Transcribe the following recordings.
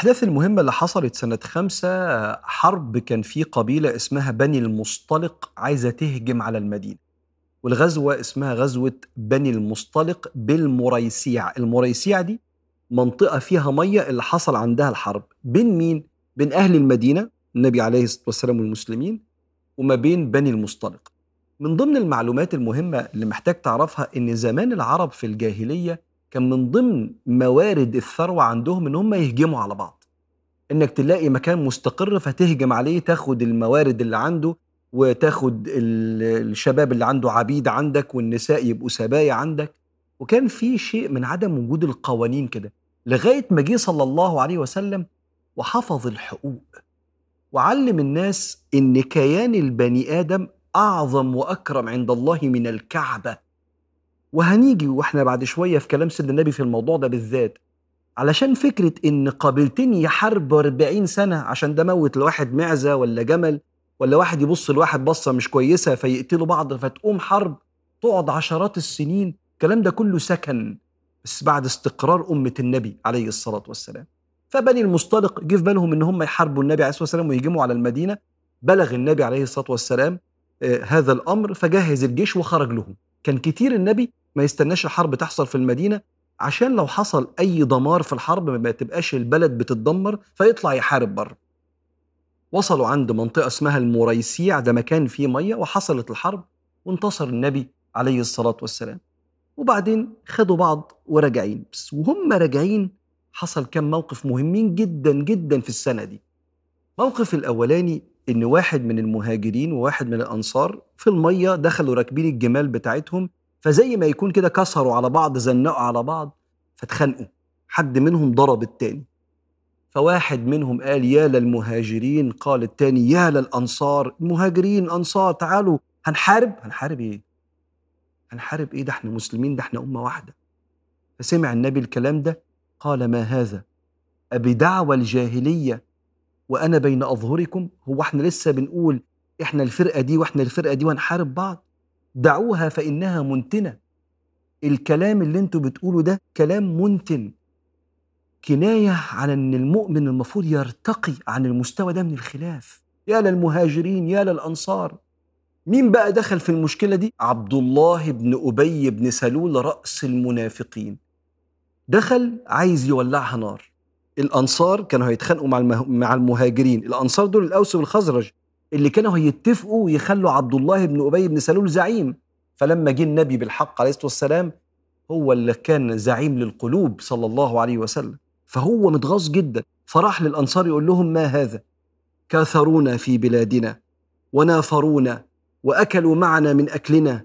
الأحداث المهمة اللي حصلت سنة خمسة حرب كان في قبيلة اسمها بني المصطلق عايزة تهجم على المدينة. والغزوة اسمها غزوة بني المصطلق بالمريسيع. المريسيع دي منطقة فيها مية اللي حصل عندها الحرب. بين مين؟ بين أهل المدينة النبي عليه الصلاة والسلام والمسلمين وما بين بني المصطلق. من ضمن المعلومات المهمة اللي محتاج تعرفها إن زمان العرب في الجاهلية كان من ضمن موارد الثروة عندهم إن هم يهجموا على بعض. إنك تلاقي مكان مستقر فتهجم عليه تاخد الموارد اللي عنده وتاخد الشباب اللي عنده عبيد عندك والنساء يبقوا سبايا عندك. وكان في شيء من عدم وجود القوانين كده. لغاية ما جه صلى الله عليه وسلم وحفظ الحقوق وعلم الناس إن كيان البني آدم أعظم وأكرم عند الله من الكعبة. وهنيجي وإحنا بعد شوية في كلام سيدنا النبي في الموضوع ده بالذات علشان فكرة إن قابلتين يحاربوا 40 سنة عشان ده موت لواحد معزة ولا جمل ولا واحد يبص لواحد بصة مش كويسة فيقتلوا بعض فتقوم حرب تقعد عشرات السنين الكلام ده كله سكن بس بعد استقرار أمة النبي عليه الصلاة والسلام. فبني المصطلق جه في بالهم إن هم يحاربوا النبي عليه الصلاة والسلام ويهجموا على المدينة بلغ النبي عليه الصلاة والسلام آه، هذا الأمر فجهز الجيش وخرج لهم. كان كتير النبي ما يستناش الحرب تحصل في المدينة عشان لو حصل أي دمار في الحرب ما تبقاش البلد بتتدمر فيطلع يحارب بره. وصلوا عند منطقة اسمها المريسيع ده مكان فيه مية وحصلت الحرب وانتصر النبي عليه الصلاة والسلام. وبعدين خدوا بعض وراجعين. بس وهم راجعين حصل كم موقف مهمين جدا جدا في السنة دي. موقف الأولاني إن واحد من المهاجرين وواحد من الأنصار في المية دخلوا راكبين الجمال بتاعتهم فزي ما يكون كده كسروا على بعض زنقوا على بعض فاتخانقوا. حد منهم ضرب التاني. فواحد منهم قال يا للمهاجرين قال التاني يا للأنصار. مهاجرين أنصار تعالوا. هنحارب؟ هنحارب إيه؟ هنحارب إيه؟ ده إحنا مسلمين ده إحنا أمة واحدة. فسمع النبي الكلام ده قال ما هذا؟ أبدعوى الجاهلية وأنا بين أظهركم؟ هو إحنا لسه بنقول إحنا الفرقة دي وإحنا الفرقة دي وهنحارب بعض؟ دعوها فإنها منتنة. الكلام اللي أنتوا بتقولوا ده كلام منتن. كناية على أن المؤمن المفروض يرتقي عن المستوى ده من الخلاف. يا للمهاجرين يا للأنصار. مين بقى دخل في المشكلة دي؟ عبد الله بن أبي بن سلول رأس المنافقين. دخل عايز يولعها نار. الأنصار كانوا هيتخانقوا مع مع المهاجرين. الأنصار دول الأوس والخزرج. اللي كانوا هيتفقوا يخلوا عبد الله بن أبي بن سلول زعيم. فلما جه النبي بالحق عليه الصلاة والسلام هو اللي كان زعيم للقلوب صلى الله عليه وسلم. فهو متغاظ جدا. فراح للأنصار يقول لهم ما هذا؟ كاثرونا في بلادنا ونافرونا وأكلوا معنا من أكلنا.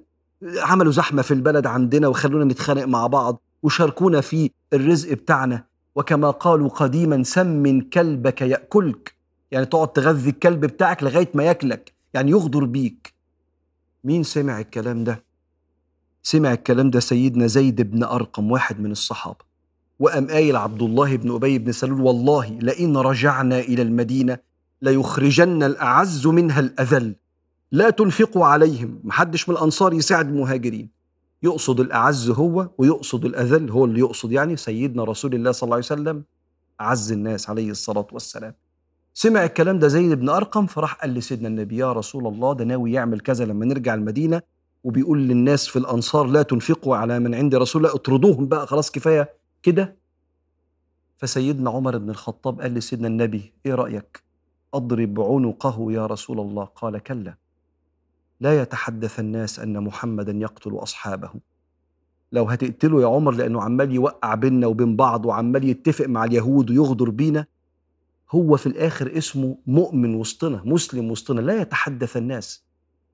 عملوا زحمة في البلد عندنا وخلونا نتخانق مع بعض وشاركونا في الرزق بتاعنا. وكما قالوا قديما سمن كلبك يأكلك. يعني تقعد تغذي الكلب بتاعك لغاية ما ياكلك يعني يغدر بيك. مين سمع الكلام ده؟ سمع الكلام ده سيدنا زيد بن أرقم واحد من الصحابة. وقام قايل عبد الله بن أبي بن سلول والله لئن رجعنا إلى المدينة ليخرجن الأعز منها الأذل. لا تنفقوا عليهم محدش من الأنصار يساعد المهاجرين. يقصد الأعز هو ويقصد الأذل هو اللي يقصد يعني سيدنا رسول الله صلى الله عليه وسلم أعز الناس عليه الصلاة والسلام. سمع الكلام ده زيد بن أرقم فراح قال لسيدنا النبي يا رسول الله ده ناوي يعمل كذا لما نرجع المدينة. وبيقول للناس في الأنصار لا تنفقوا على من عند رسول الله. اطردوهم بقى خلاص كفاية كده. فسيدنا عمر بن الخطاب قال لسيدنا النبي إيه رأيك؟ أضرب عنقه يا رسول الله. قال كلا. لا يتحدث الناس أن محمدا يقتل أصحابه. لو هتقتله يا عمر لأنه عمال يوقع بيننا وبين بعض وعمال يتفق مع اليهود ويغدر بينا هو في الآخر اسمه مؤمن وسطنا مسلم وسطنا لا يتحدث الناس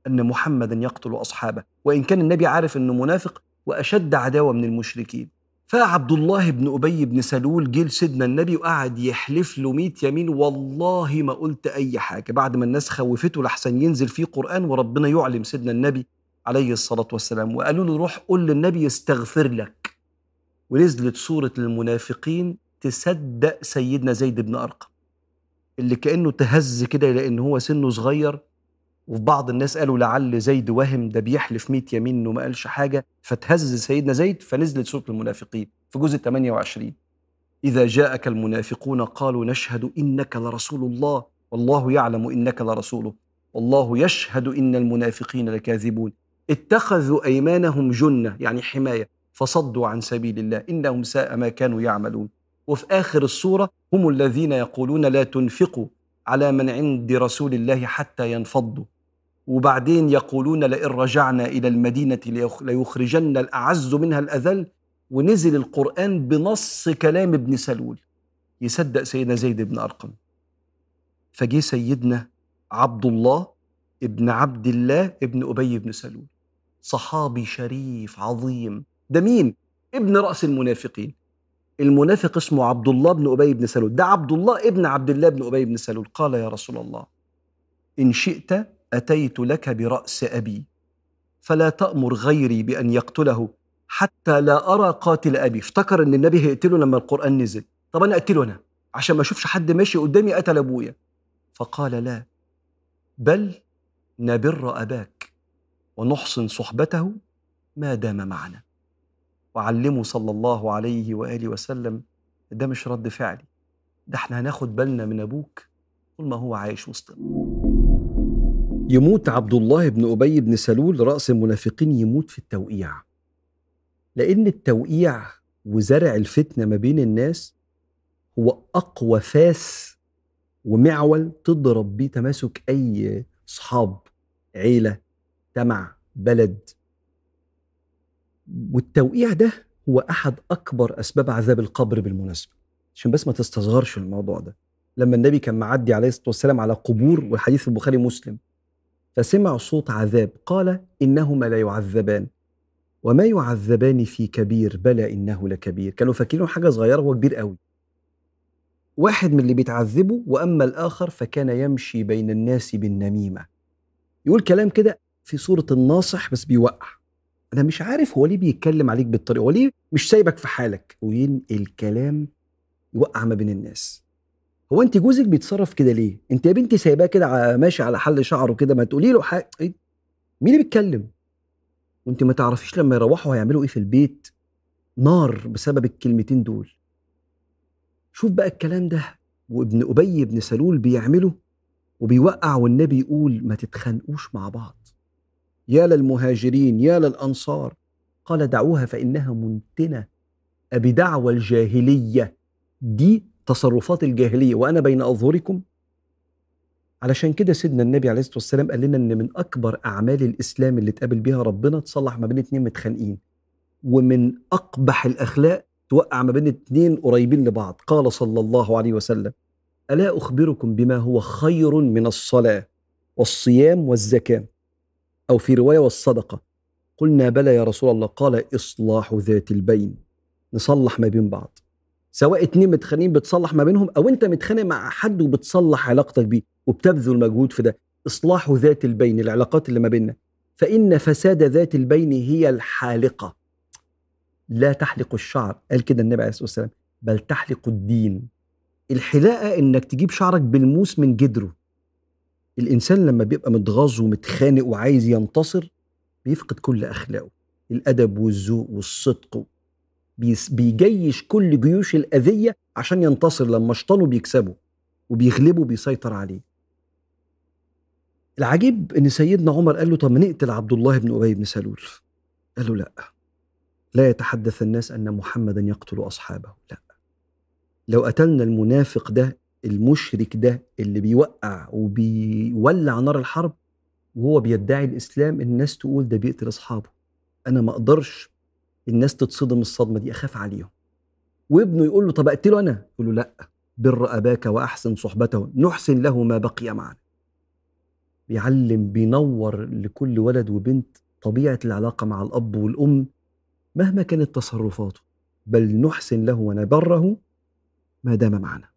أن محمدا يقتل أصحابه وإن كان النبي عارف إنه منافق وأشد عداوة من المشركين. فعبد الله بن أبي بن سلول جه لسيدنا النبي وقعد يحلف له 100 يمين والله ما قلت أي حاجة. بعد ما الناس خوفته لحسن ينزل فيه قرآن وربنا يعلم سيدنا النبي عليه الصلاة والسلام وقالوا له روح قول للنبي يستغفر لك. ونزلت سوره المنافقين تصدق سيدنا زيد بن أرقم. اللي كأنه تهز كده لأن هو سنه صغير وفي بعض الناس قالوا لعل زيد وهم ده بيحلف 100 يمين إنه ما قالش حاجة فتهز سيدنا زيد فنزلت سورة المنافقين في جزء 28 إذا جاءك المنافقون قالوا نشهد إنك لرسول الله والله يعلم إنك لرسوله والله يشهد إن المنافقين لكاذبون. اتخذوا أيمانهم جنة يعني حماية فصدوا عن سبيل الله إنهم ساء ما كانوا يعملون. وفي آخر السورة هم الذين يقولون لا تنفقوا على من عند رسول الله حتى ينفضوا. وبعدين يقولون لئن رجعنا إلى المدينة ليخرجن الأعز منها الأذل. ونزل القرآن بنص كلام ابن سلول. يصدق سيدنا زيد بن أرقم. فجه سيدنا عبد الله ابن عبد الله ابن أبي بن سلول. صحابي شريف عظيم. ده مين؟ ابن رأس المنافقين. المنافق اسمه عبد الله بن أبي بن سلول. ده عبد الله ابن عبد الله بن أبي بن سلول. قال يا رسول الله إن شئت أتيت لك برأس أبي فلا تأمر غيري بأن يقتله حتى لا أرى قاتل أبي. افتكر أن النبي هيقتله لما القرآن نزل. طب أنا أقتله أنا عشان ما أشوفش حد ماشي قدامي قتل أبويا. فقال لا بل نبر أباك ونحسن صحبته ما دام معنا. وعلمه صلى الله عليه وآله وسلم ده مش رد فعلي. ده إحنا هناخد بالنا من أبوك طول ما هو عايش وسطنا. يموت عبد الله بن أبي بن سلول رأس المنافقين يموت في التوقيع. لأن التوقيع وزرع الفتنة ما بين الناس هو أقوى فاس ومعول تضرب بيه تماسك أي صحاب عيلة تمع بلد. والتوقيع ده هو أحد أكبر أسباب عذاب القبر بالمناسبة. عشان بس ما تستصغرش الموضوع ده. لما النبي كان معدي عليه الصلاة والسلام على قبور والحديث البخاري مسلم فسمع صوت عذاب قال إنهما لا يعذبان. وما يعذبان في كبير بلى إنه لكبير. كانوا فاكرينه حاجة صغيرة هو كبير قوي. واحد من اللي بيتعذبوا وأما الآخر فكان يمشي بين الناس بالنميمة. يقول كلام كده في صورة الناصح بس بيوقع. أنا مش عارف هو ليه بيتكلم عليك بالطريقة هو ليه مش سايبك في حالك؟ وينقل كلام يوقع ما بين الناس؟ هو أنت جوزك بيتصرف كده ليه؟ أنت يا بنتي سايباه كده ماشي على حل شعره كده ما تقولي له حاجة؟ مين اللي بيتكلم؟ وأنت ما تعرفيش لما يروحوا هيعملوا إيه في البيت؟ نار بسبب الكلمتين دول. شوف بقى الكلام ده وابن أبي بن سلول بيعمله وبيوقع والنبي يقول ما تتخانقوش مع بعض. يا للمهاجرين يا للأنصار. قال دعوها فإنها منتنة. أبدعوى الجاهلية. دي تصرفات الجاهلية. وأنا بين أظهركم. علشان كده سيدنا النبي عليه الصلاة والسلام قال لنا إن من أكبر أعمال الإسلام اللي تقابل بيها ربنا تصلح ما بين اتنين متخانقين. ومن أقبح الأخلاق توقع ما بين اتنين قريبين لبعض. قال صلى الله عليه وسلم ألا أخبركم بما هو خير من الصلاة والصيام والزكاة؟ أو في رواية والصدقة. قلنا بلى يا رسول الله قال إصلاح ذات البين. نصلح ما بين بعض. سواء اتنين متخانقين بتصلح ما بينهم أو أنت متخانق مع حد وبتصلح علاقتك بيه وبتبذل مجهود في ده إصلاح ذات البين العلاقات اللي ما بيننا. فإن فساد ذات البين هي الحالقة. لا تحلق الشعر. قال كده النبي عليه الصلاة والسلام. بل تحلق الدين. الحلاقة إنك تجيب شعرك بالموس من جدره. الإنسان لما بيبقى متغاظ ومتخانق وعايز ينتصر بيفقد كل أخلاقه. الأدب والذوق والصدق بيجيش كل جيوش الأذية عشان ينتصر لما شطانه بيكسبه وبيغلبه بيسيطر عليه. العجيب إن سيدنا عمر قال له طب نقتل عبد الله بن أبي بن سلول. قال له لأ. لا يتحدث الناس أن محمدا يقتل أصحابه. لأ. لو قتلنا المنافق ده المشرك ده اللي بيوقع وبيولع نار الحرب وهو بيدعي الإسلام الناس تقول ده بيقتل أصحابه. أنا ما أقدرش الناس تتصدم الصدمة دي أخاف عليهم. وابنه يقول له طب أقتله أنا؟ يقول له لا بر أباك وأحسن صحبته نحسن له ما بقي معنا. بيعلم بينور لكل ولد وبنت طبيعة العلاقة مع الأب والأم مهما كانت تصرفاته. بل نحسن له ونبره ما دام معنا.